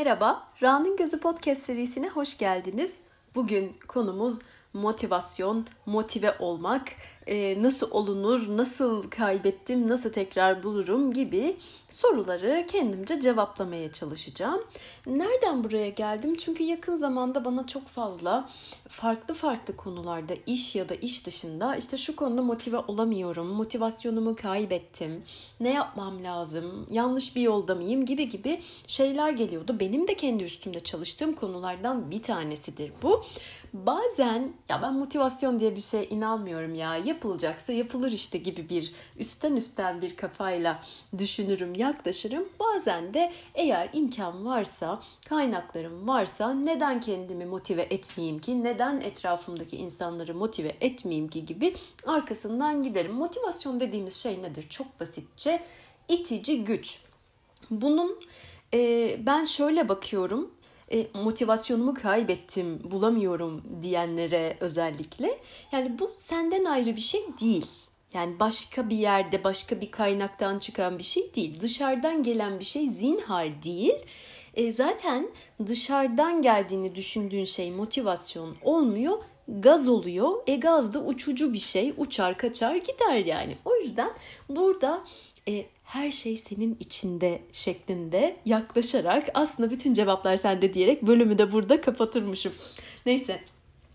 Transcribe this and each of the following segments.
Merhaba, Ra'nın Gözü Podcast serisine hoş geldiniz. Bugün konumuz motivasyon, motive olmak, e, nasıl olunur, nasıl kaybettim, nasıl tekrar bulurum gibi soruları kendimce cevaplamaya çalışacağım. Nereden buraya geldim? Çünkü yakın zamanda bana çok fazla farklı farklı konularda iş ya da iş dışında işte şu konuda motive olamıyorum, motivasyonumu kaybettim, ne yapmam lazım, yanlış bir yolda mıyım gibi gibi şeyler geliyordu. Benim de kendi üstümde çalıştığım konulardan bir tanesidir bu. Bazen ya ben motivasyon diye bir şey inanmıyorum ya yapılacaksa yapılır işte gibi bir üstten üstten bir kafayla düşünürüm, yaklaşırım. Bazen de eğer imkan varsa, kaynaklarım varsa neden kendimi motive etmeyeyim ki, neden etrafımdaki insanları motive etmeyeyim ki gibi arkasından giderim. Motivasyon dediğimiz şey nedir? Çok basitçe itici güç. Bunun e, ben şöyle bakıyorum e, motivasyonumu kaybettim, bulamıyorum diyenlere özellikle. Yani bu senden ayrı bir şey değil. Yani başka bir yerde, başka bir kaynaktan çıkan bir şey değil. Dışarıdan gelen bir şey zinhar değil. E, zaten dışarıdan geldiğini düşündüğün şey motivasyon olmuyor gaz oluyor. E gaz da uçucu bir şey. Uçar kaçar gider yani. O yüzden burada e, her şey senin içinde şeklinde yaklaşarak aslında bütün cevaplar sende diyerek bölümü de burada kapatırmışım. Neyse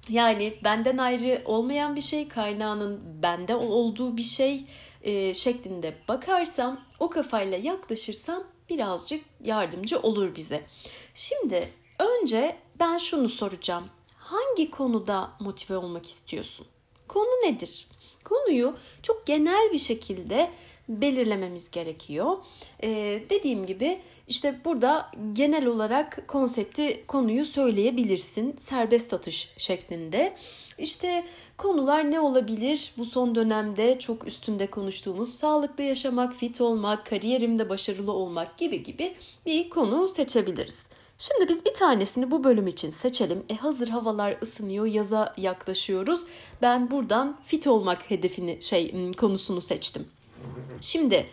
yani benden ayrı olmayan bir şey, kaynağının bende olduğu bir şey e, şeklinde bakarsam, o kafayla yaklaşırsam birazcık yardımcı olur bize. Şimdi önce ben şunu soracağım. Hangi konuda motive olmak istiyorsun? Konu nedir? Konuyu çok genel bir şekilde belirlememiz gerekiyor. Ee, dediğim gibi işte burada genel olarak konsepti, konuyu söyleyebilirsin. Serbest atış şeklinde. İşte konular ne olabilir? Bu son dönemde çok üstünde konuştuğumuz sağlıklı yaşamak, fit olmak, kariyerimde başarılı olmak gibi gibi bir konu seçebiliriz. Şimdi biz bir tanesini bu bölüm için seçelim. E hazır havalar ısınıyor, yaza yaklaşıyoruz. Ben buradan fit olmak hedefini şey konusunu seçtim. Şimdi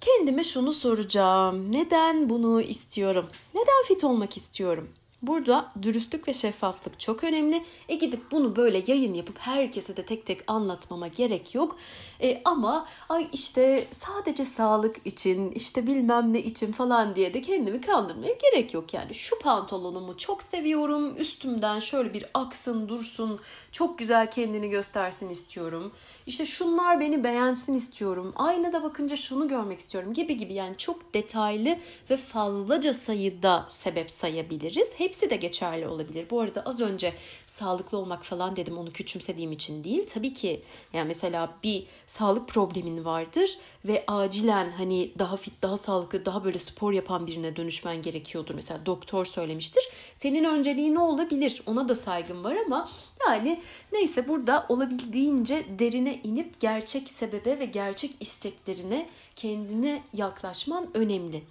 kendime şunu soracağım. Neden bunu istiyorum? Neden fit olmak istiyorum? Burada dürüstlük ve şeffaflık çok önemli. E gidip bunu böyle yayın yapıp herkese de tek tek anlatmama gerek yok. E ama ay işte sadece sağlık için işte bilmem ne için falan diye de kendimi kandırmaya gerek yok yani. Şu pantolonumu çok seviyorum. Üstümden şöyle bir aksın dursun. Çok güzel kendini göstersin istiyorum. İşte şunlar beni beğensin istiyorum. Aynada bakınca şunu görmek istiyorum gibi gibi yani çok detaylı ve fazlaca sayıda sebep sayabiliriz. Hep Hepsi de geçerli olabilir. Bu arada az önce sağlıklı olmak falan dedim onu küçümsediğim için değil. Tabii ki yani mesela bir sağlık problemin vardır ve acilen hani daha fit, daha sağlıklı, daha böyle spor yapan birine dönüşmen gerekiyordur. Mesela doktor söylemiştir. Senin önceliğin olabilir? Ona da saygım var ama yani neyse burada olabildiğince derine inip gerçek sebebe ve gerçek isteklerine kendine yaklaşman önemli.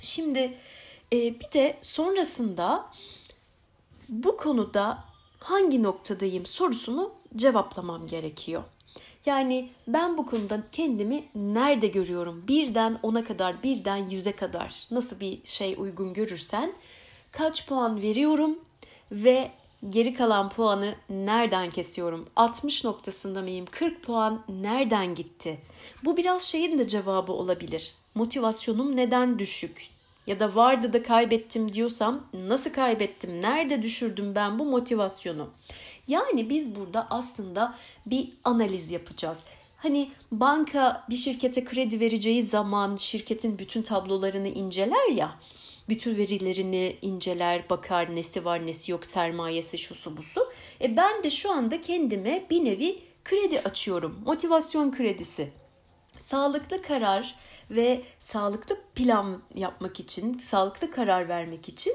Şimdi bir de sonrasında bu konuda hangi noktadayım sorusunu cevaplamam gerekiyor. Yani ben bu konuda kendimi nerede görüyorum? Birden ona kadar, birden yüze kadar nasıl bir şey uygun görürsen kaç puan veriyorum ve geri kalan puanı nereden kesiyorum? 60 noktasında mıyım? 40 puan nereden gitti? Bu biraz şeyin de cevabı olabilir. Motivasyonum neden düşük? Ya da vardı da kaybettim diyorsam nasıl kaybettim? Nerede düşürdüm ben bu motivasyonu? Yani biz burada aslında bir analiz yapacağız. Hani banka bir şirkete kredi vereceği zaman şirketin bütün tablolarını inceler ya. Bütün verilerini inceler, bakar nesi var nesi yok, sermayesi şusu busu. E ben de şu anda kendime bir nevi kredi açıyorum. Motivasyon kredisi. Sağlıklı karar ve sağlıklı plan yapmak için, sağlıklı karar vermek için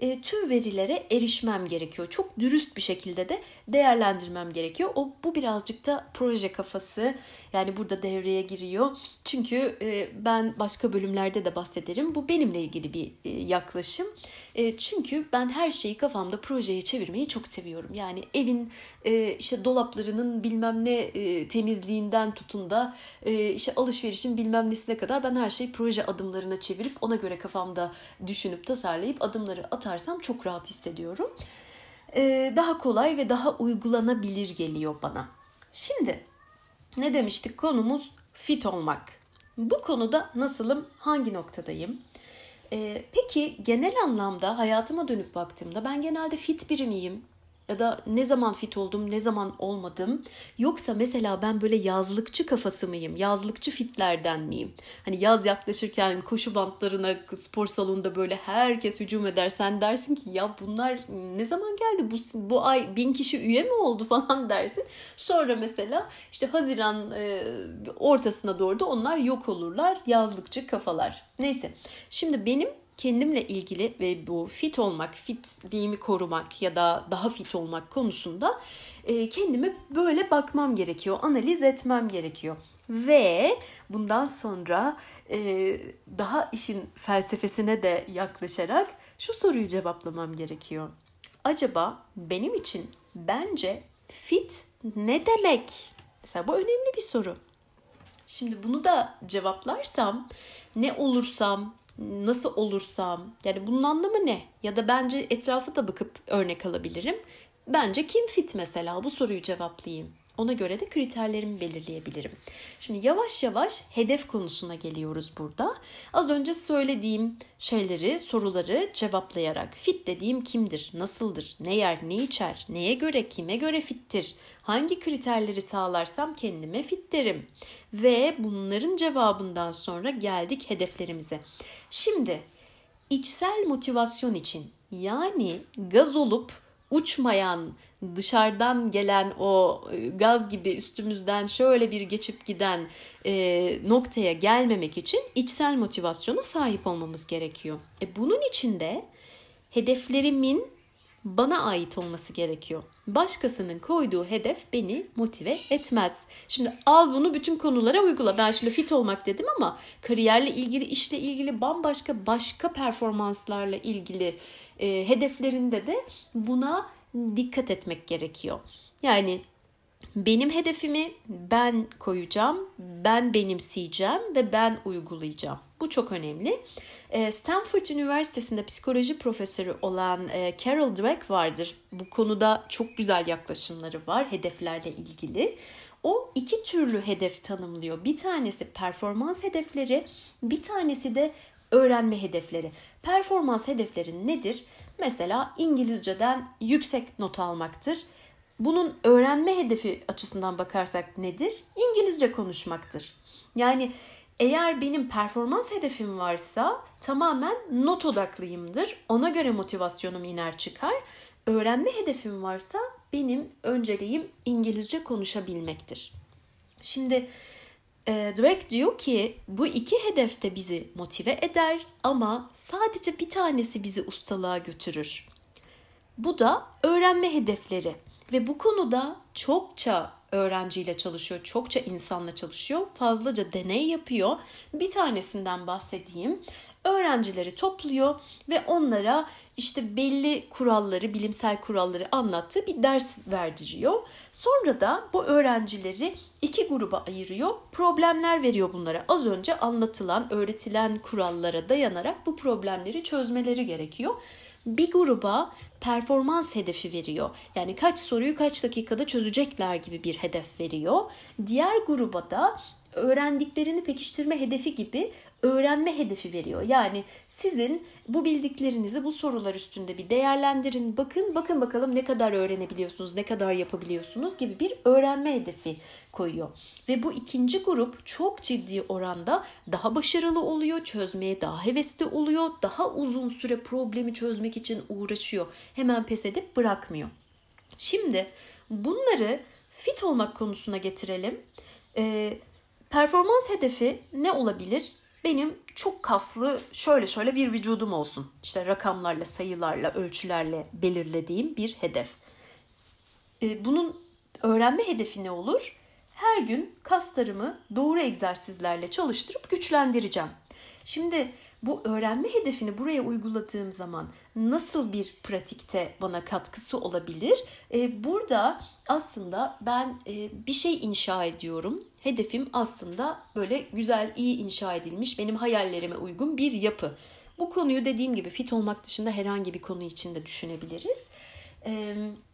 e, tüm verilere erişmem gerekiyor. Çok dürüst bir şekilde de değerlendirmem gerekiyor. O bu birazcık da proje kafası yani burada devreye giriyor. Çünkü e, ben başka bölümlerde de bahsederim. Bu benimle ilgili bir e, yaklaşım. E, çünkü ben her şeyi kafamda projeye çevirmeyi çok seviyorum. Yani evin e, işte dolaplarının bilmem ne e, temizliğinden tutun da e, işte alışverişin bilmem nesine kadar ben her şeyi proje adımları planlarına çevirip ona göre kafamda düşünüp tasarlayıp adımları atarsam çok rahat hissediyorum. Ee, daha kolay ve daha uygulanabilir geliyor bana. Şimdi ne demiştik konumuz fit olmak. Bu konuda nasılım, hangi noktadayım? Ee, peki genel anlamda hayatıma dönüp baktığımda ben genelde fit biri miyim? Ya da ne zaman fit oldum, ne zaman olmadım. Yoksa mesela ben böyle yazlıkçı kafası mıyım? Yazlıkçı fitlerden miyim? Hani yaz yaklaşırken koşu bantlarına spor salonunda böyle herkes hücum eder. Sen dersin ki ya bunlar ne zaman geldi? Bu, bu ay bin kişi üye mi oldu falan dersin. Sonra mesela işte Haziran e, ortasına doğru da onlar yok olurlar. Yazlıkçı kafalar. Neyse. Şimdi benim kendimle ilgili ve bu fit olmak, fitliğimi korumak ya da daha fit olmak konusunda e, kendime böyle bakmam gerekiyor, analiz etmem gerekiyor. Ve bundan sonra e, daha işin felsefesine de yaklaşarak şu soruyu cevaplamam gerekiyor. Acaba benim için bence fit ne demek? Mesela bu önemli bir soru. Şimdi bunu da cevaplarsam ne olursam, nasıl olursam yani bunun anlamı ne? Ya da bence etrafı da bakıp örnek alabilirim. Bence kim fit mesela bu soruyu cevaplayayım. Ona göre de kriterlerimi belirleyebilirim. Şimdi yavaş yavaş hedef konusuna geliyoruz burada. Az önce söylediğim şeyleri, soruları cevaplayarak fit dediğim kimdir, nasıldır, ne yer, ne içer, neye göre, kime göre fittir, hangi kriterleri sağlarsam kendime fit derim. Ve bunların cevabından sonra geldik hedeflerimize. Şimdi içsel motivasyon için yani gaz olup uçmayan, dışarıdan gelen o e, gaz gibi üstümüzden şöyle bir geçip giden e, noktaya gelmemek için içsel motivasyona sahip olmamız gerekiyor. E bunun için de hedeflerimin bana ait olması gerekiyor. Başkasının koyduğu hedef beni motive etmez. Şimdi al bunu bütün konulara uygula. Ben şimdi fit olmak dedim ama kariyerle ilgili, işle ilgili bambaşka başka performanslarla ilgili e, hedeflerinde de buna dikkat etmek gerekiyor. Yani benim hedefimi ben koyacağım, ben benimseyeceğim ve ben uygulayacağım. Bu çok önemli. Ee, Stanford Üniversitesi'nde psikoloji profesörü olan e, Carol Dweck vardır. Bu konuda çok güzel yaklaşımları var hedeflerle ilgili. O iki türlü hedef tanımlıyor. Bir tanesi performans hedefleri, bir tanesi de öğrenme hedefleri. Performans hedefleri nedir? Mesela İngilizceden yüksek not almaktır. Bunun öğrenme hedefi açısından bakarsak nedir? İngilizce konuşmaktır. Yani eğer benim performans hedefim varsa tamamen not odaklıyımdır. Ona göre motivasyonum iner çıkar. Öğrenme hedefim varsa benim önceliğim İngilizce konuşabilmektir. Şimdi e, Dweck diyor ki bu iki hedef de bizi motive eder ama sadece bir tanesi bizi ustalığa götürür. Bu da öğrenme hedefleri ve bu konuda çokça öğrenciyle çalışıyor, çokça insanla çalışıyor, fazlaca deney yapıyor. Bir tanesinden bahsedeyim. Öğrencileri topluyor ve onlara işte belli kuralları, bilimsel kuralları anlattığı bir ders verdiriyor. Sonra da bu öğrencileri iki gruba ayırıyor. Problemler veriyor bunlara. Az önce anlatılan, öğretilen kurallara dayanarak bu problemleri çözmeleri gerekiyor bir gruba performans hedefi veriyor. Yani kaç soruyu kaç dakikada çözecekler gibi bir hedef veriyor. Diğer gruba da öğrendiklerini pekiştirme hedefi gibi öğrenme hedefi veriyor. Yani sizin bu bildiklerinizi bu sorular üstünde bir değerlendirin. Bakın bakın bakalım ne kadar öğrenebiliyorsunuz, ne kadar yapabiliyorsunuz gibi bir öğrenme hedefi koyuyor. Ve bu ikinci grup çok ciddi oranda daha başarılı oluyor, çözmeye daha hevesli oluyor, daha uzun süre problemi çözmek için uğraşıyor. Hemen pes edip bırakmıyor. Şimdi bunları fit olmak konusuna getirelim. Ee, performans hedefi ne olabilir? Benim çok kaslı şöyle şöyle bir vücudum olsun. İşte rakamlarla, sayılarla, ölçülerle belirlediğim bir hedef. Ee, bunun öğrenme hedefi ne olur? Her gün kaslarımı doğru egzersizlerle çalıştırıp güçlendireceğim. Şimdi bu öğrenme hedefini buraya uyguladığım zaman nasıl bir pratikte bana katkısı olabilir? E, burada aslında ben e, bir şey inşa ediyorum. Hedefim aslında böyle güzel, iyi inşa edilmiş, benim hayallerime uygun bir yapı. Bu konuyu dediğim gibi fit olmak dışında herhangi bir konu için de düşünebiliriz. Evet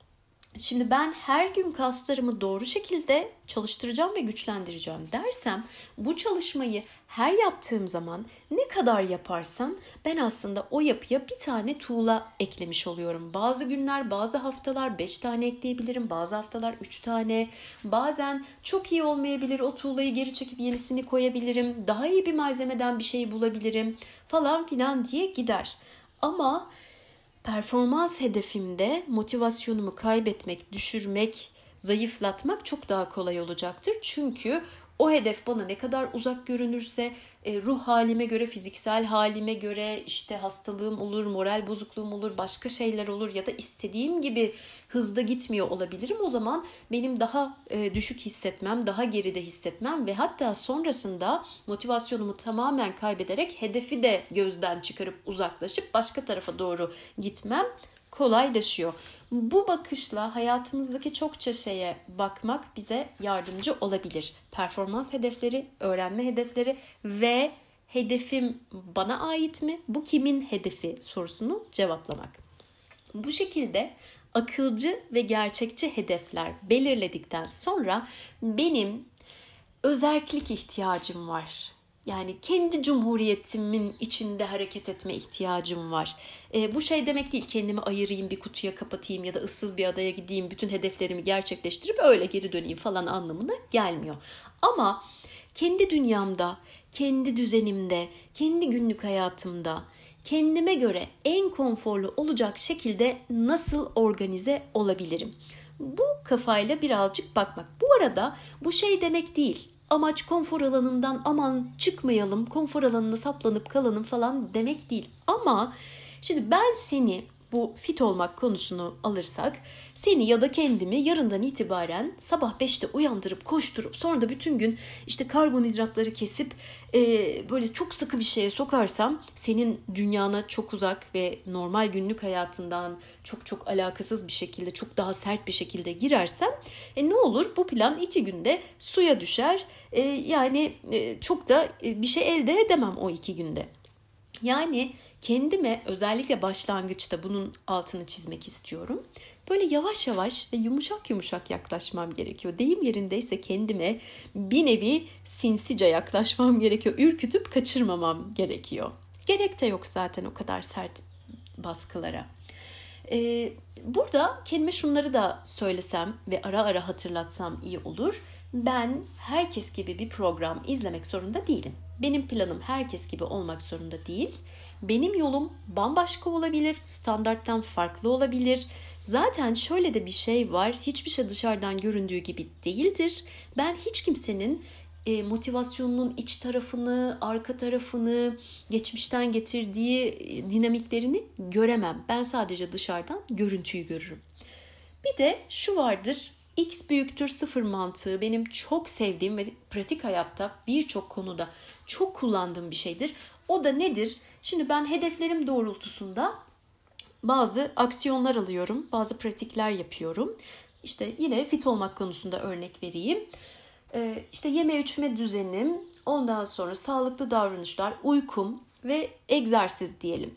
Şimdi ben her gün kaslarımı doğru şekilde çalıştıracağım ve güçlendireceğim dersem bu çalışmayı her yaptığım zaman ne kadar yaparsam ben aslında o yapıya bir tane tuğla eklemiş oluyorum. Bazı günler, bazı haftalar 5 tane ekleyebilirim, bazı haftalar 3 tane. Bazen çok iyi olmayabilir. O tuğlayı geri çekip yenisini koyabilirim. Daha iyi bir malzemeden bir şey bulabilirim falan filan diye gider. Ama performans hedefimde motivasyonumu kaybetmek, düşürmek, zayıflatmak çok daha kolay olacaktır. Çünkü o hedef bana ne kadar uzak görünürse e, ruh halime göre, fiziksel halime göre işte hastalığım olur, moral bozukluğum olur, başka şeyler olur ya da istediğim gibi hızda gitmiyor olabilirim. O zaman benim daha e, düşük hissetmem, daha geride hissetmem ve hatta sonrasında motivasyonumu tamamen kaybederek hedefi de gözden çıkarıp uzaklaşıp başka tarafa doğru gitmem kolaylaşıyor. Bu bakışla hayatımızdaki çokça şeye bakmak bize yardımcı olabilir. Performans hedefleri, öğrenme hedefleri ve hedefim bana ait mi? Bu kimin hedefi sorusunu cevaplamak. Bu şekilde akılcı ve gerçekçi hedefler belirledikten sonra benim özerklik ihtiyacım var yani kendi cumhuriyetimin içinde hareket etme ihtiyacım var. E, bu şey demek değil kendimi ayırayım bir kutuya kapatayım ya da ıssız bir adaya gideyim bütün hedeflerimi gerçekleştirip öyle geri döneyim falan anlamına gelmiyor. Ama kendi dünyamda, kendi düzenimde, kendi günlük hayatımda kendime göre en konforlu olacak şekilde nasıl organize olabilirim? Bu kafayla birazcık bakmak. Bu arada bu şey demek değil amaç konfor alanından aman çıkmayalım, konfor alanına saplanıp kalalım falan demek değil. Ama şimdi ben seni bu fit olmak konusunu alırsak seni ya da kendimi yarından itibaren sabah 5'te uyandırıp koşturup sonra da bütün gün işte karbonhidratları kesip e, böyle çok sıkı bir şeye sokarsam senin dünyana çok uzak ve normal günlük hayatından çok çok alakasız bir şekilde çok daha sert bir şekilde girersem e, ne olur bu plan iki günde suya düşer e, yani e, çok da e, bir şey elde edemem o iki günde. Yani kendime özellikle başlangıçta bunun altını çizmek istiyorum. Böyle yavaş yavaş ve yumuşak yumuşak yaklaşmam gerekiyor. Deyim yerindeyse kendime bir nevi sinsice yaklaşmam gerekiyor. Ürkütüp kaçırmamam gerekiyor. Gerek de yok zaten o kadar sert baskılara. Ee, burada kendime şunları da söylesem ve ara ara hatırlatsam iyi olur. Ben herkes gibi bir program izlemek zorunda değilim. Benim planım herkes gibi olmak zorunda değil. Benim yolum bambaşka olabilir, standarttan farklı olabilir. Zaten şöyle de bir şey var. Hiçbir şey dışarıdan göründüğü gibi değildir. Ben hiç kimsenin e, motivasyonunun iç tarafını, arka tarafını, geçmişten getirdiği e, dinamiklerini göremem. Ben sadece dışarıdan görüntüyü görürüm. Bir de şu vardır. X büyüktür sıfır mantığı benim çok sevdiğim ve pratik hayatta birçok konuda çok kullandığım bir şeydir. O da nedir? Şimdi ben hedeflerim doğrultusunda bazı aksiyonlar alıyorum, bazı pratikler yapıyorum. İşte yine fit olmak konusunda örnek vereyim. Ee, işte yeme içme düzenim, ondan sonra sağlıklı davranışlar, uykum ve egzersiz diyelim.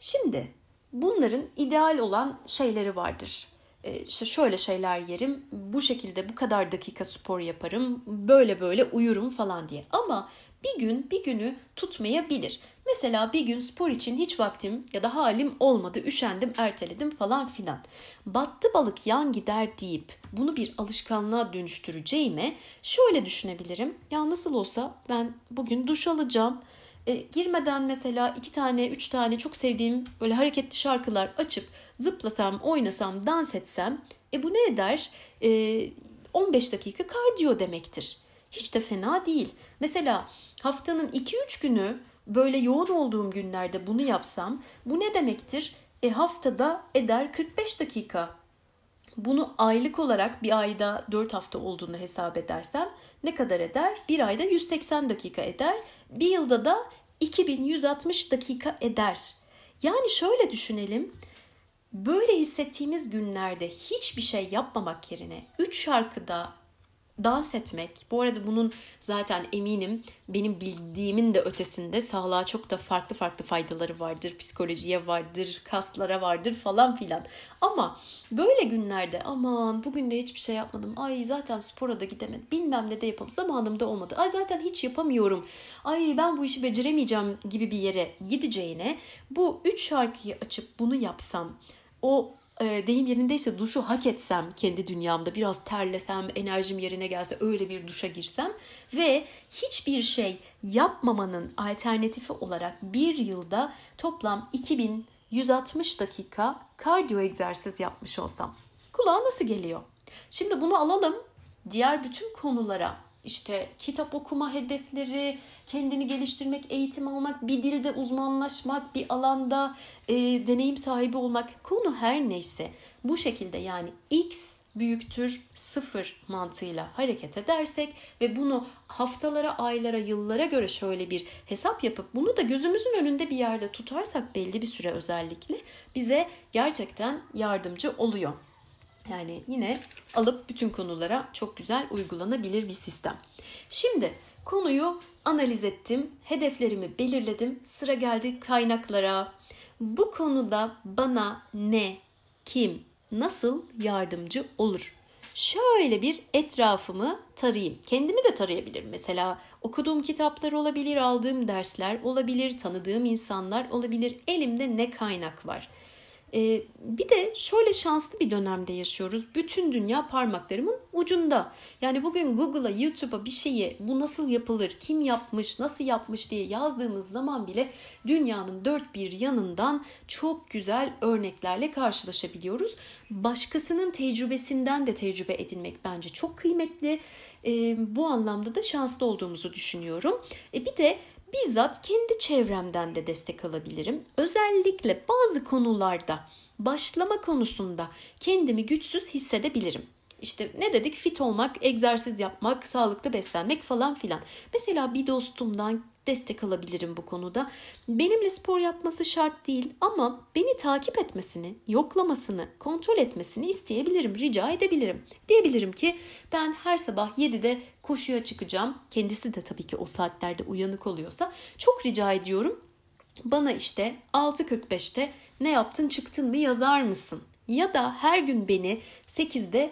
Şimdi bunların ideal olan şeyleri vardır. Ee, işte şöyle şeyler yerim, bu şekilde bu kadar dakika spor yaparım, böyle böyle uyurum falan diye. Ama bir gün bir günü tutmayabilir. Mesela bir gün spor için hiç vaktim ya da halim olmadı, üşendim, erteledim falan filan. Battı balık yan gider deyip bunu bir alışkanlığa dönüştüreceğime şöyle düşünebilirim. Ya nasıl olsa ben bugün duş alacağım. E, girmeden mesela iki tane, üç tane çok sevdiğim böyle hareketli şarkılar açıp zıplasam, oynasam, dans etsem e bu ne eder? E, 15 dakika kardiyo demektir. Hiç de fena değil. Mesela haftanın 2-3 günü böyle yoğun olduğum günlerde bunu yapsam bu ne demektir? E haftada eder 45 dakika. Bunu aylık olarak bir ayda 4 hafta olduğunu hesap edersem ne kadar eder? Bir ayda 180 dakika eder. Bir yılda da 2160 dakika eder. Yani şöyle düşünelim. Böyle hissettiğimiz günlerde hiçbir şey yapmamak yerine 3 şarkıda dans etmek. Bu arada bunun zaten eminim benim bildiğimin de ötesinde sağlığa çok da farklı farklı faydaları vardır. Psikolojiye vardır, kaslara vardır falan filan. Ama böyle günlerde aman bugün de hiçbir şey yapmadım. Ay zaten spora da gidemedim. Bilmem ne de yapalım. Zamanım da olmadı. Ay zaten hiç yapamıyorum. Ay ben bu işi beceremeyeceğim gibi bir yere gideceğine bu üç şarkıyı açıp bunu yapsam o e, deyim yerindeyse duşu hak etsem kendi dünyamda biraz terlesem enerjim yerine gelse öyle bir duşa girsem ve hiçbir şey yapmamanın alternatifi olarak bir yılda toplam 2160 dakika kardiyo egzersiz yapmış olsam kulağa nasıl geliyor? Şimdi bunu alalım diğer bütün konulara işte kitap okuma hedefleri, kendini geliştirmek, eğitim almak, bir dilde uzmanlaşmak, bir alanda e, deneyim sahibi olmak konu her neyse bu şekilde yani x büyüktür sıfır mantığıyla hareket edersek ve bunu haftalara, aylara, yıllara göre şöyle bir hesap yapıp bunu da gözümüzün önünde bir yerde tutarsak belli bir süre özellikle bize gerçekten yardımcı oluyor. Yani yine alıp bütün konulara çok güzel uygulanabilir bir sistem. Şimdi konuyu analiz ettim, hedeflerimi belirledim. Sıra geldi kaynaklara. Bu konuda bana ne, kim, nasıl yardımcı olur? Şöyle bir etrafımı tarayayım. Kendimi de tarayabilirim. Mesela okuduğum kitaplar olabilir, aldığım dersler olabilir, tanıdığım insanlar olabilir. Elimde ne kaynak var? Ee, bir de şöyle şanslı bir dönemde yaşıyoruz. Bütün dünya parmaklarımın ucunda. Yani bugün Google'a, YouTube'a bir şeyi bu nasıl yapılır, kim yapmış, nasıl yapmış diye yazdığımız zaman bile dünyanın dört bir yanından çok güzel örneklerle karşılaşabiliyoruz. Başkasının tecrübesinden de tecrübe edinmek bence çok kıymetli. Ee, bu anlamda da şanslı olduğumuzu düşünüyorum. E, bir de bizzat kendi çevremden de destek alabilirim. Özellikle bazı konularda başlama konusunda kendimi güçsüz hissedebilirim. İşte ne dedik? Fit olmak, egzersiz yapmak, sağlıklı beslenmek falan filan. Mesela bir dostumdan destek alabilirim bu konuda. Benimle spor yapması şart değil ama beni takip etmesini, yoklamasını, kontrol etmesini isteyebilirim, rica edebilirim. Diyebilirim ki ben her sabah 7'de koşuya çıkacağım. Kendisi de tabii ki o saatlerde uyanık oluyorsa çok rica ediyorum. Bana işte 6.45'te ne yaptın çıktın mı yazar mısın? Ya da her gün beni 8'de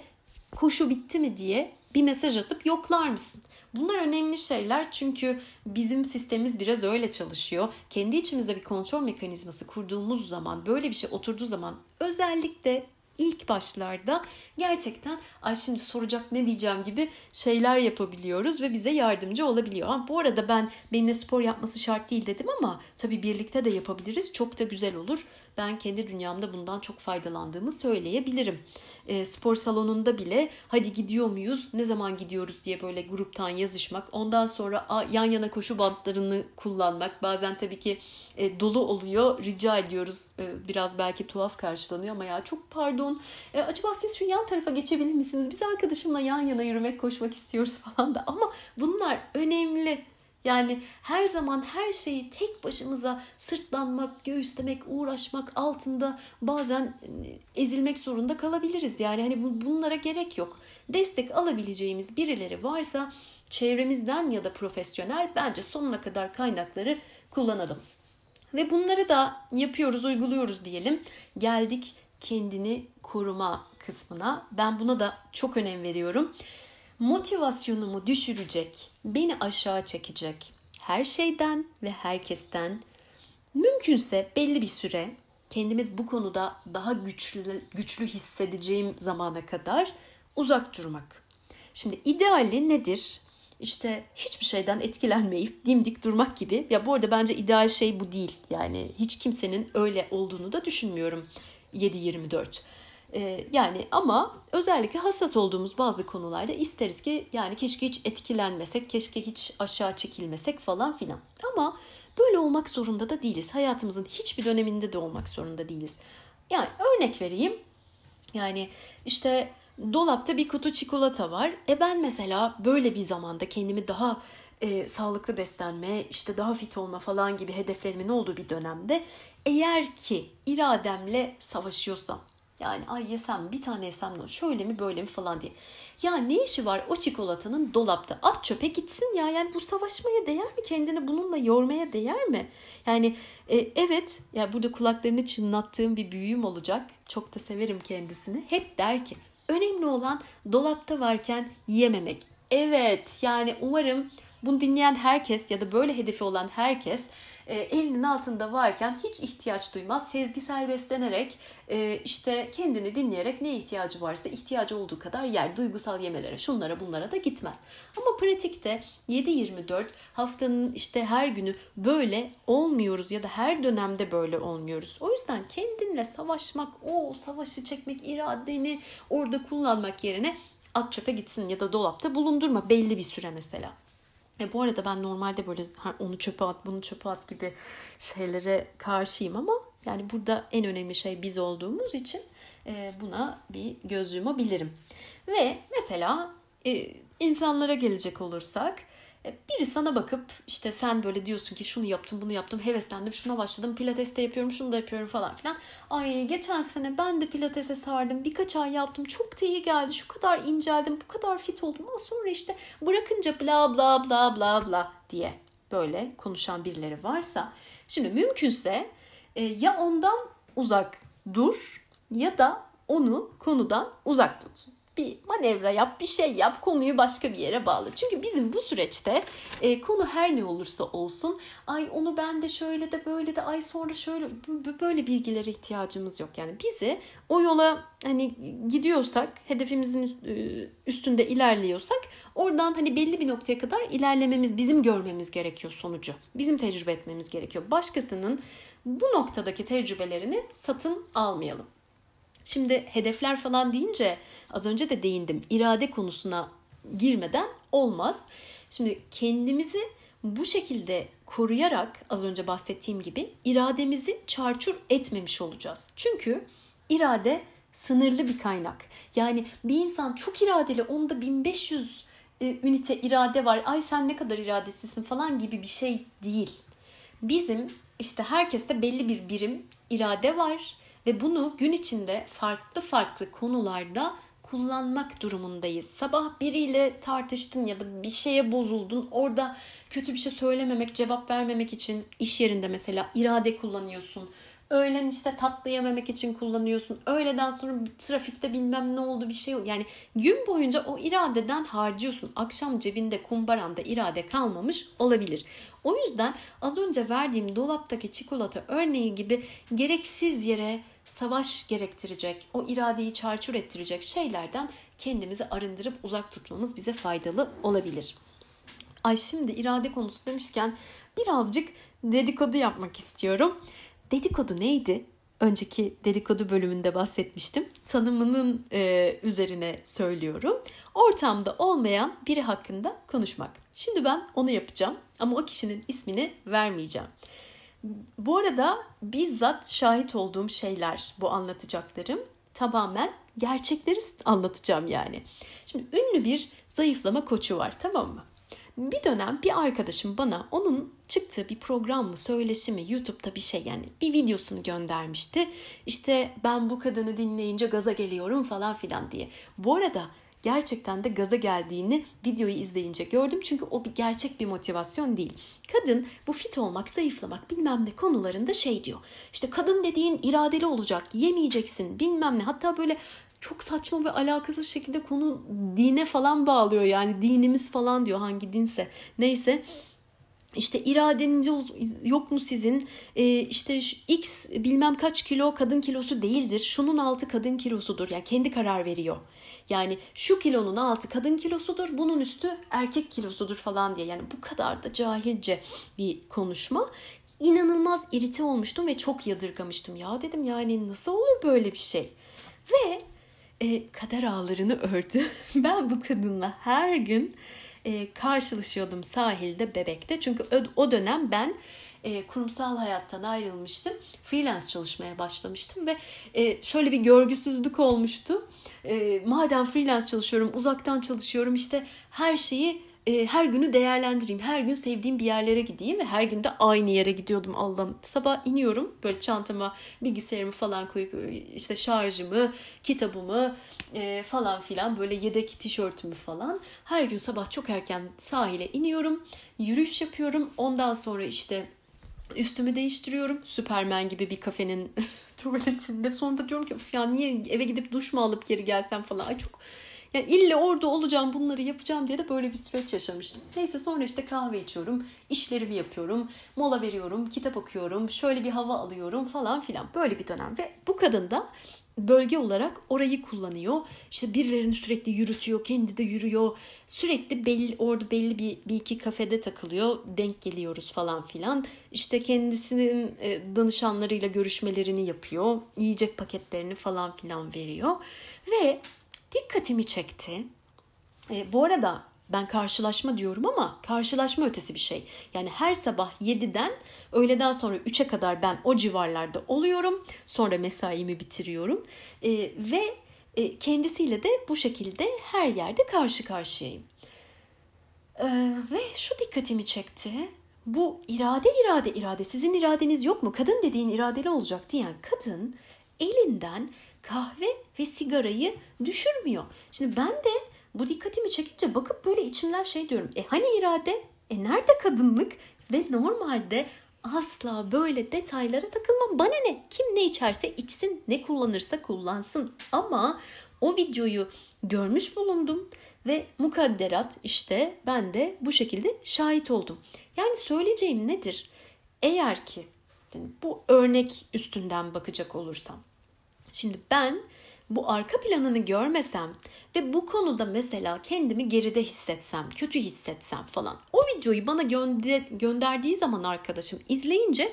koşu bitti mi diye bir mesaj atıp yoklar mısın? Bunlar önemli şeyler çünkü bizim sistemimiz biraz öyle çalışıyor. Kendi içimizde bir kontrol mekanizması kurduğumuz zaman, böyle bir şey oturduğu zaman özellikle ilk başlarda gerçekten ay şimdi soracak ne diyeceğim gibi şeyler yapabiliyoruz ve bize yardımcı olabiliyor. Ha, bu arada ben benimle spor yapması şart değil dedim ama tabii birlikte de yapabiliriz. Çok da güzel olur. Ben kendi dünyamda bundan çok faydalandığımı söyleyebilirim e, spor salonunda bile hadi gidiyor muyuz, ne zaman gidiyoruz diye böyle gruptan yazışmak. Ondan sonra a, yan yana koşu bantlarını kullanmak. Bazen tabii ki e, dolu oluyor. Rica ediyoruz. E, biraz belki tuhaf karşılanıyor ama ya çok pardon. E, acaba siz şu yan tarafa geçebilir misiniz? Biz arkadaşımla yan yana yürümek, koşmak istiyoruz falan da. Ama bunlar önemli. Yani her zaman her şeyi tek başımıza sırtlanmak, göğüslemek, uğraşmak altında bazen e, ezilmek zorunda kalabiliriz. Yani hani bunlara gerek yok. Destek alabileceğimiz birileri varsa çevremizden ya da profesyonel bence sonuna kadar kaynakları kullanalım. Ve bunları da yapıyoruz, uyguluyoruz diyelim. Geldik kendini koruma kısmına. Ben buna da çok önem veriyorum motivasyonumu düşürecek, beni aşağı çekecek her şeyden ve herkesten mümkünse belli bir süre kendimi bu konuda daha güçlü güçlü hissedeceğim zamana kadar uzak durmak. Şimdi ideali nedir? İşte hiçbir şeyden etkilenmeyip dimdik durmak gibi. Ya bu arada bence ideal şey bu değil. Yani hiç kimsenin öyle olduğunu da düşünmüyorum 7-24. Ee, yani ama özellikle hassas olduğumuz bazı konularda isteriz ki yani keşke hiç etkilenmesek, keşke hiç aşağı çekilmesek falan filan. Ama böyle olmak zorunda da değiliz. Hayatımızın hiçbir döneminde de olmak zorunda değiliz. Yani örnek vereyim. Yani işte dolapta bir kutu çikolata var. E ben mesela böyle bir zamanda kendimi daha e, sağlıklı beslenme, işte daha fit olma falan gibi hedeflerimin olduğu bir dönemde eğer ki irademle savaşıyorsam yani ay yesem bir tane yesem ne şöyle mi böyle mi falan diye. Ya ne işi var o çikolatanın dolapta? At çöpe gitsin ya. Yani bu savaşmaya değer mi? Kendini bununla yormaya değer mi? Yani e, evet ya yani burada kulaklarını çınlattığım bir büyüğüm olacak. Çok da severim kendisini. Hep der ki önemli olan dolapta varken yememek. Evet yani umarım bunu dinleyen herkes ya da böyle hedefi olan herkes e, elinin altında varken hiç ihtiyaç duymaz. Sezgisel beslenerek e, işte kendini dinleyerek ne ihtiyacı varsa ihtiyacı olduğu kadar yer. Duygusal yemelere şunlara bunlara da gitmez. Ama pratikte 7-24 haftanın işte her günü böyle olmuyoruz ya da her dönemde böyle olmuyoruz. O yüzden kendinle savaşmak, o savaşı çekmek, iradeni orada kullanmak yerine at çöpe gitsin ya da dolapta bulundurma belli bir süre mesela. E bu arada ben normalde böyle onu çöpe at, bunu çöpe at gibi şeylere karşıyım ama yani burada en önemli şey biz olduğumuz için e, buna bir göz yumabilirim. Ve mesela e, insanlara gelecek olursak biri sana bakıp işte sen böyle diyorsun ki şunu yaptım bunu yaptım heveslendim şuna başladım pilates de yapıyorum şunu da yapıyorum falan filan. Ay geçen sene ben de pilatese sardım birkaç ay yaptım çok da iyi geldi şu kadar inceldim bu kadar fit oldum ama sonra işte bırakınca bla bla bla bla bla diye böyle konuşan birileri varsa şimdi mümkünse e, ya ondan uzak dur ya da onu konudan uzak tut bir manevra yap, bir şey yap, konuyu başka bir yere bağla. Çünkü bizim bu süreçte e, konu her ne olursa olsun, ay onu ben de şöyle de böyle de ay sonra şöyle böyle bilgilere ihtiyacımız yok. Yani bizi o yola hani gidiyorsak, hedefimizin e, üstünde ilerliyorsak oradan hani belli bir noktaya kadar ilerlememiz, bizim görmemiz gerekiyor sonucu. Bizim tecrübe etmemiz gerekiyor. Başkasının bu noktadaki tecrübelerini satın almayalım. Şimdi hedefler falan deyince az önce de değindim. İrade konusuna girmeden olmaz. Şimdi kendimizi bu şekilde koruyarak az önce bahsettiğim gibi irademizi çarçur etmemiş olacağız. Çünkü irade sınırlı bir kaynak. Yani bir insan çok iradeli onda 1500 e, ünite irade var. Ay sen ne kadar iradesizsin falan gibi bir şey değil. Bizim işte herkeste belli bir birim irade var ve bunu gün içinde farklı farklı konularda kullanmak durumundayız. Sabah biriyle tartıştın ya da bir şeye bozuldun. Orada kötü bir şey söylememek, cevap vermemek için iş yerinde mesela irade kullanıyorsun. Öğlen işte tatlı yememek için kullanıyorsun. Öğleden sonra trafikte bilmem ne oldu bir şey oldu. Yani gün boyunca o iradeden harcıyorsun. Akşam cebinde kumbaranda irade kalmamış olabilir. O yüzden az önce verdiğim dolaptaki çikolata örneği gibi gereksiz yere savaş gerektirecek, o iradeyi çarçur ettirecek şeylerden kendimizi arındırıp uzak tutmamız bize faydalı olabilir. Ay şimdi irade konusu demişken birazcık dedikodu yapmak istiyorum. Dedikodu neydi? Önceki dedikodu bölümünde bahsetmiştim. Tanımının e, üzerine söylüyorum. Ortamda olmayan biri hakkında konuşmak. Şimdi ben onu yapacağım ama o kişinin ismini vermeyeceğim. Bu arada bizzat şahit olduğum şeyler bu anlatacaklarım. Tamamen gerçekleri anlatacağım yani. Şimdi ünlü bir zayıflama koçu var tamam mı? Bir dönem bir arkadaşım bana onun çıktığı bir program mı, söyleşi mi, YouTube'da bir şey yani bir videosunu göndermişti. İşte ben bu kadını dinleyince gaza geliyorum falan filan diye. Bu arada gerçekten de gaza geldiğini videoyu izleyince gördüm. Çünkü o bir gerçek bir motivasyon değil. Kadın bu fit olmak, zayıflamak bilmem ne konularında şey diyor. İşte kadın dediğin iradeli olacak, yemeyeceksin bilmem ne. Hatta böyle çok saçma ve alakasız şekilde konu dine falan bağlıyor. Yani dinimiz falan diyor hangi dinse. Neyse işte iradeniz yok mu sizin? Ee, işte x bilmem kaç kilo kadın kilosu değildir. Şunun altı kadın kilosudur. Yani kendi karar veriyor. Yani şu kilonun altı kadın kilosudur, bunun üstü erkek kilosudur falan diye. Yani bu kadar da cahilce bir konuşma. İnanılmaz irite olmuştum ve çok yadırgamıştım. Ya dedim yani nasıl olur böyle bir şey? Ve e, kader ağlarını ördü. ben bu kadınla her gün e, karşılaşıyordum sahilde, bebekte. Çünkü o, dönem ben e, kurumsal hayattan ayrılmıştım. Freelance çalışmaya başlamıştım ve e, şöyle bir görgüsüzlük olmuştu. E, madem freelance çalışıyorum, uzaktan çalışıyorum işte her şeyi e, her günü değerlendireyim. Her gün sevdiğim bir yerlere gideyim ve her gün de aynı yere gidiyordum Allah'ım. Sabah iniyorum böyle çantama bilgisayarımı falan koyup işte şarjımı, kitabımı e, falan filan böyle yedek tişörtümü falan. Her gün sabah çok erken sahile iniyorum. Yürüyüş yapıyorum. Ondan sonra işte üstümü değiştiriyorum. Süpermen gibi bir kafenin tuvaletinde. Sonra diyorum ki ya niye eve gidip duş mu alıp geri gelsem falan. Ay çok yani ille orada olacağım bunları yapacağım diye de böyle bir süreç yaşamıştım. Neyse sonra işte kahve içiyorum, işlerimi yapıyorum, mola veriyorum, kitap okuyorum, şöyle bir hava alıyorum falan filan. Böyle bir dönem ve bu kadın da bölge olarak orayı kullanıyor. İşte birilerini sürekli yürütüyor, kendi de yürüyor. Sürekli belli orada belli bir, bir iki kafede takılıyor. Denk geliyoruz falan filan. İşte kendisinin e, danışanlarıyla görüşmelerini yapıyor. Yiyecek paketlerini falan filan veriyor. Ve dikkatimi çekti. E, bu arada ben karşılaşma diyorum ama karşılaşma ötesi bir şey. Yani her sabah 7'den öğleden sonra 3'e kadar ben o civarlarda oluyorum. Sonra mesaimi bitiriyorum. E, ve e, kendisiyle de bu şekilde her yerde karşı karşıyayım. E, ve şu dikkatimi çekti. Bu irade irade irade sizin iradeniz yok mu? Kadın dediğin iradeli olacak diyen kadın elinden kahve ve sigarayı düşürmüyor. Şimdi ben de bu dikkatimi çekince bakıp böyle içimden şey diyorum. E hani irade? E nerede kadınlık? Ve normalde asla böyle detaylara takılmam. Bana ne? Kim ne içerse içsin, ne kullanırsa kullansın. Ama o videoyu görmüş bulundum ve mukadderat işte ben de bu şekilde şahit oldum. Yani söyleyeceğim nedir? Eğer ki bu örnek üstünden bakacak olursam Şimdi ben bu arka planını görmesem ve bu konuda mesela kendimi geride hissetsem, kötü hissetsem falan. O videoyu bana gönder gönderdiği zaman arkadaşım izleyince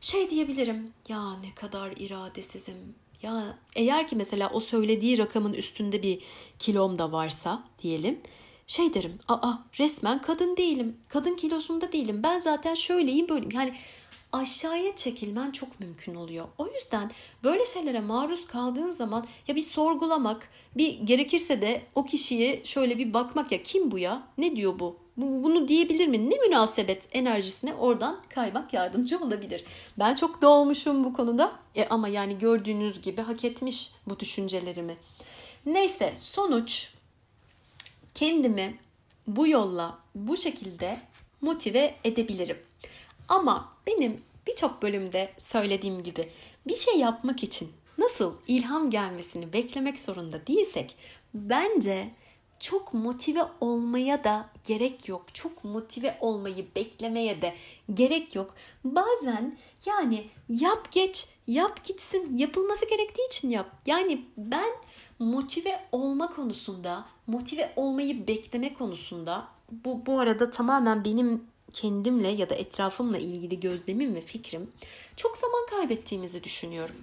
şey diyebilirim. Ya ne kadar iradesizim. Ya eğer ki mesela o söylediği rakamın üstünde bir kilom da varsa diyelim. Şey derim. Aa resmen kadın değilim. Kadın kilosunda değilim. Ben zaten şöyleyim böyleyim. Yani aşağıya çekilmen çok mümkün oluyor. O yüzden böyle şeylere maruz kaldığım zaman ya bir sorgulamak, bir gerekirse de o kişiye şöyle bir bakmak ya kim bu ya? Ne diyor bu? Bunu diyebilir mi? Ne münasebet enerjisine oradan kaymak yardımcı olabilir. Ben çok dolmuşum bu konuda. E ama yani gördüğünüz gibi hak etmiş bu düşüncelerimi. Neyse sonuç kendimi bu yolla bu şekilde motive edebilirim. Ama benim birçok bölümde söylediğim gibi bir şey yapmak için nasıl ilham gelmesini beklemek zorunda değilsek bence çok motive olmaya da gerek yok. Çok motive olmayı beklemeye de gerek yok. Bazen yani yap geç, yap gitsin. Yapılması gerektiği için yap. Yani ben motive olma konusunda, motive olmayı bekleme konusunda bu bu arada tamamen benim kendimle ya da etrafımla ilgili gözlemim ve fikrim çok zaman kaybettiğimizi düşünüyorum.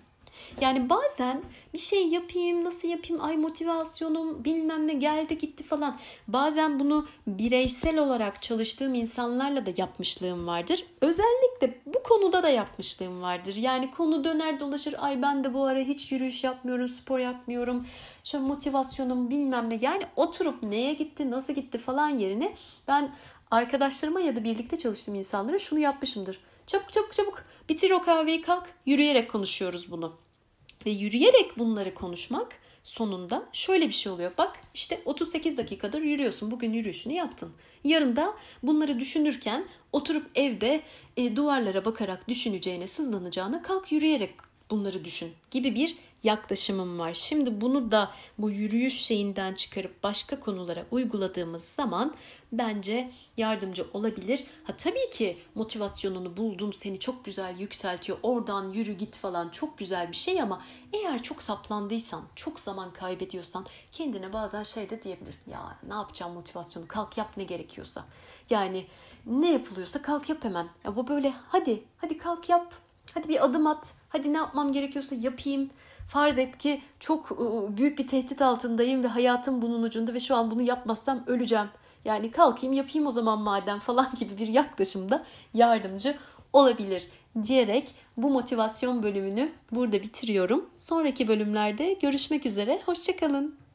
Yani bazen bir şey yapayım, nasıl yapayım, ay motivasyonum bilmem ne geldi gitti falan. Bazen bunu bireysel olarak çalıştığım insanlarla da yapmışlığım vardır. Özellikle bu konuda da yapmışlığım vardır. Yani konu döner dolaşır, ay ben de bu ara hiç yürüyüş yapmıyorum, spor yapmıyorum. Şu motivasyonum bilmem ne. Yani oturup neye gitti, nasıl gitti falan yerine ben arkadaşlarıma ya da birlikte çalıştığım insanlara şunu yapmışımdır. Çabuk çabuk çabuk bitir o kahveyi kalk yürüyerek konuşuyoruz bunu. Ve yürüyerek bunları konuşmak sonunda şöyle bir şey oluyor. Bak işte 38 dakikadır yürüyorsun. Bugün yürüyüşünü yaptın. Yarın da bunları düşünürken oturup evde e, duvarlara bakarak düşüneceğine, sızlanacağına kalk yürüyerek bunları düşün gibi bir yaklaşımım var. Şimdi bunu da bu yürüyüş şeyinden çıkarıp başka konulara uyguladığımız zaman bence yardımcı olabilir. Ha tabii ki motivasyonunu buldun, seni çok güzel yükseltiyor. Oradan yürü git falan çok güzel bir şey ama eğer çok saplandıysan, çok zaman kaybediyorsan kendine bazen şey de diyebilirsin. Ya ne yapacağım motivasyonu? Kalk yap ne gerekiyorsa. Yani ne yapılıyorsa kalk yap hemen. Ya bu böyle hadi hadi kalk yap. Hadi bir adım at. Hadi ne yapmam gerekiyorsa yapayım Farz et ki çok ıı, büyük bir tehdit altındayım ve hayatım bunun ucunda ve şu an bunu yapmazsam öleceğim. Yani kalkayım yapayım o zaman madem falan gibi bir yaklaşımda yardımcı olabilir diyerek bu motivasyon bölümünü burada bitiriyorum. Sonraki bölümlerde görüşmek üzere. Hoşçakalın.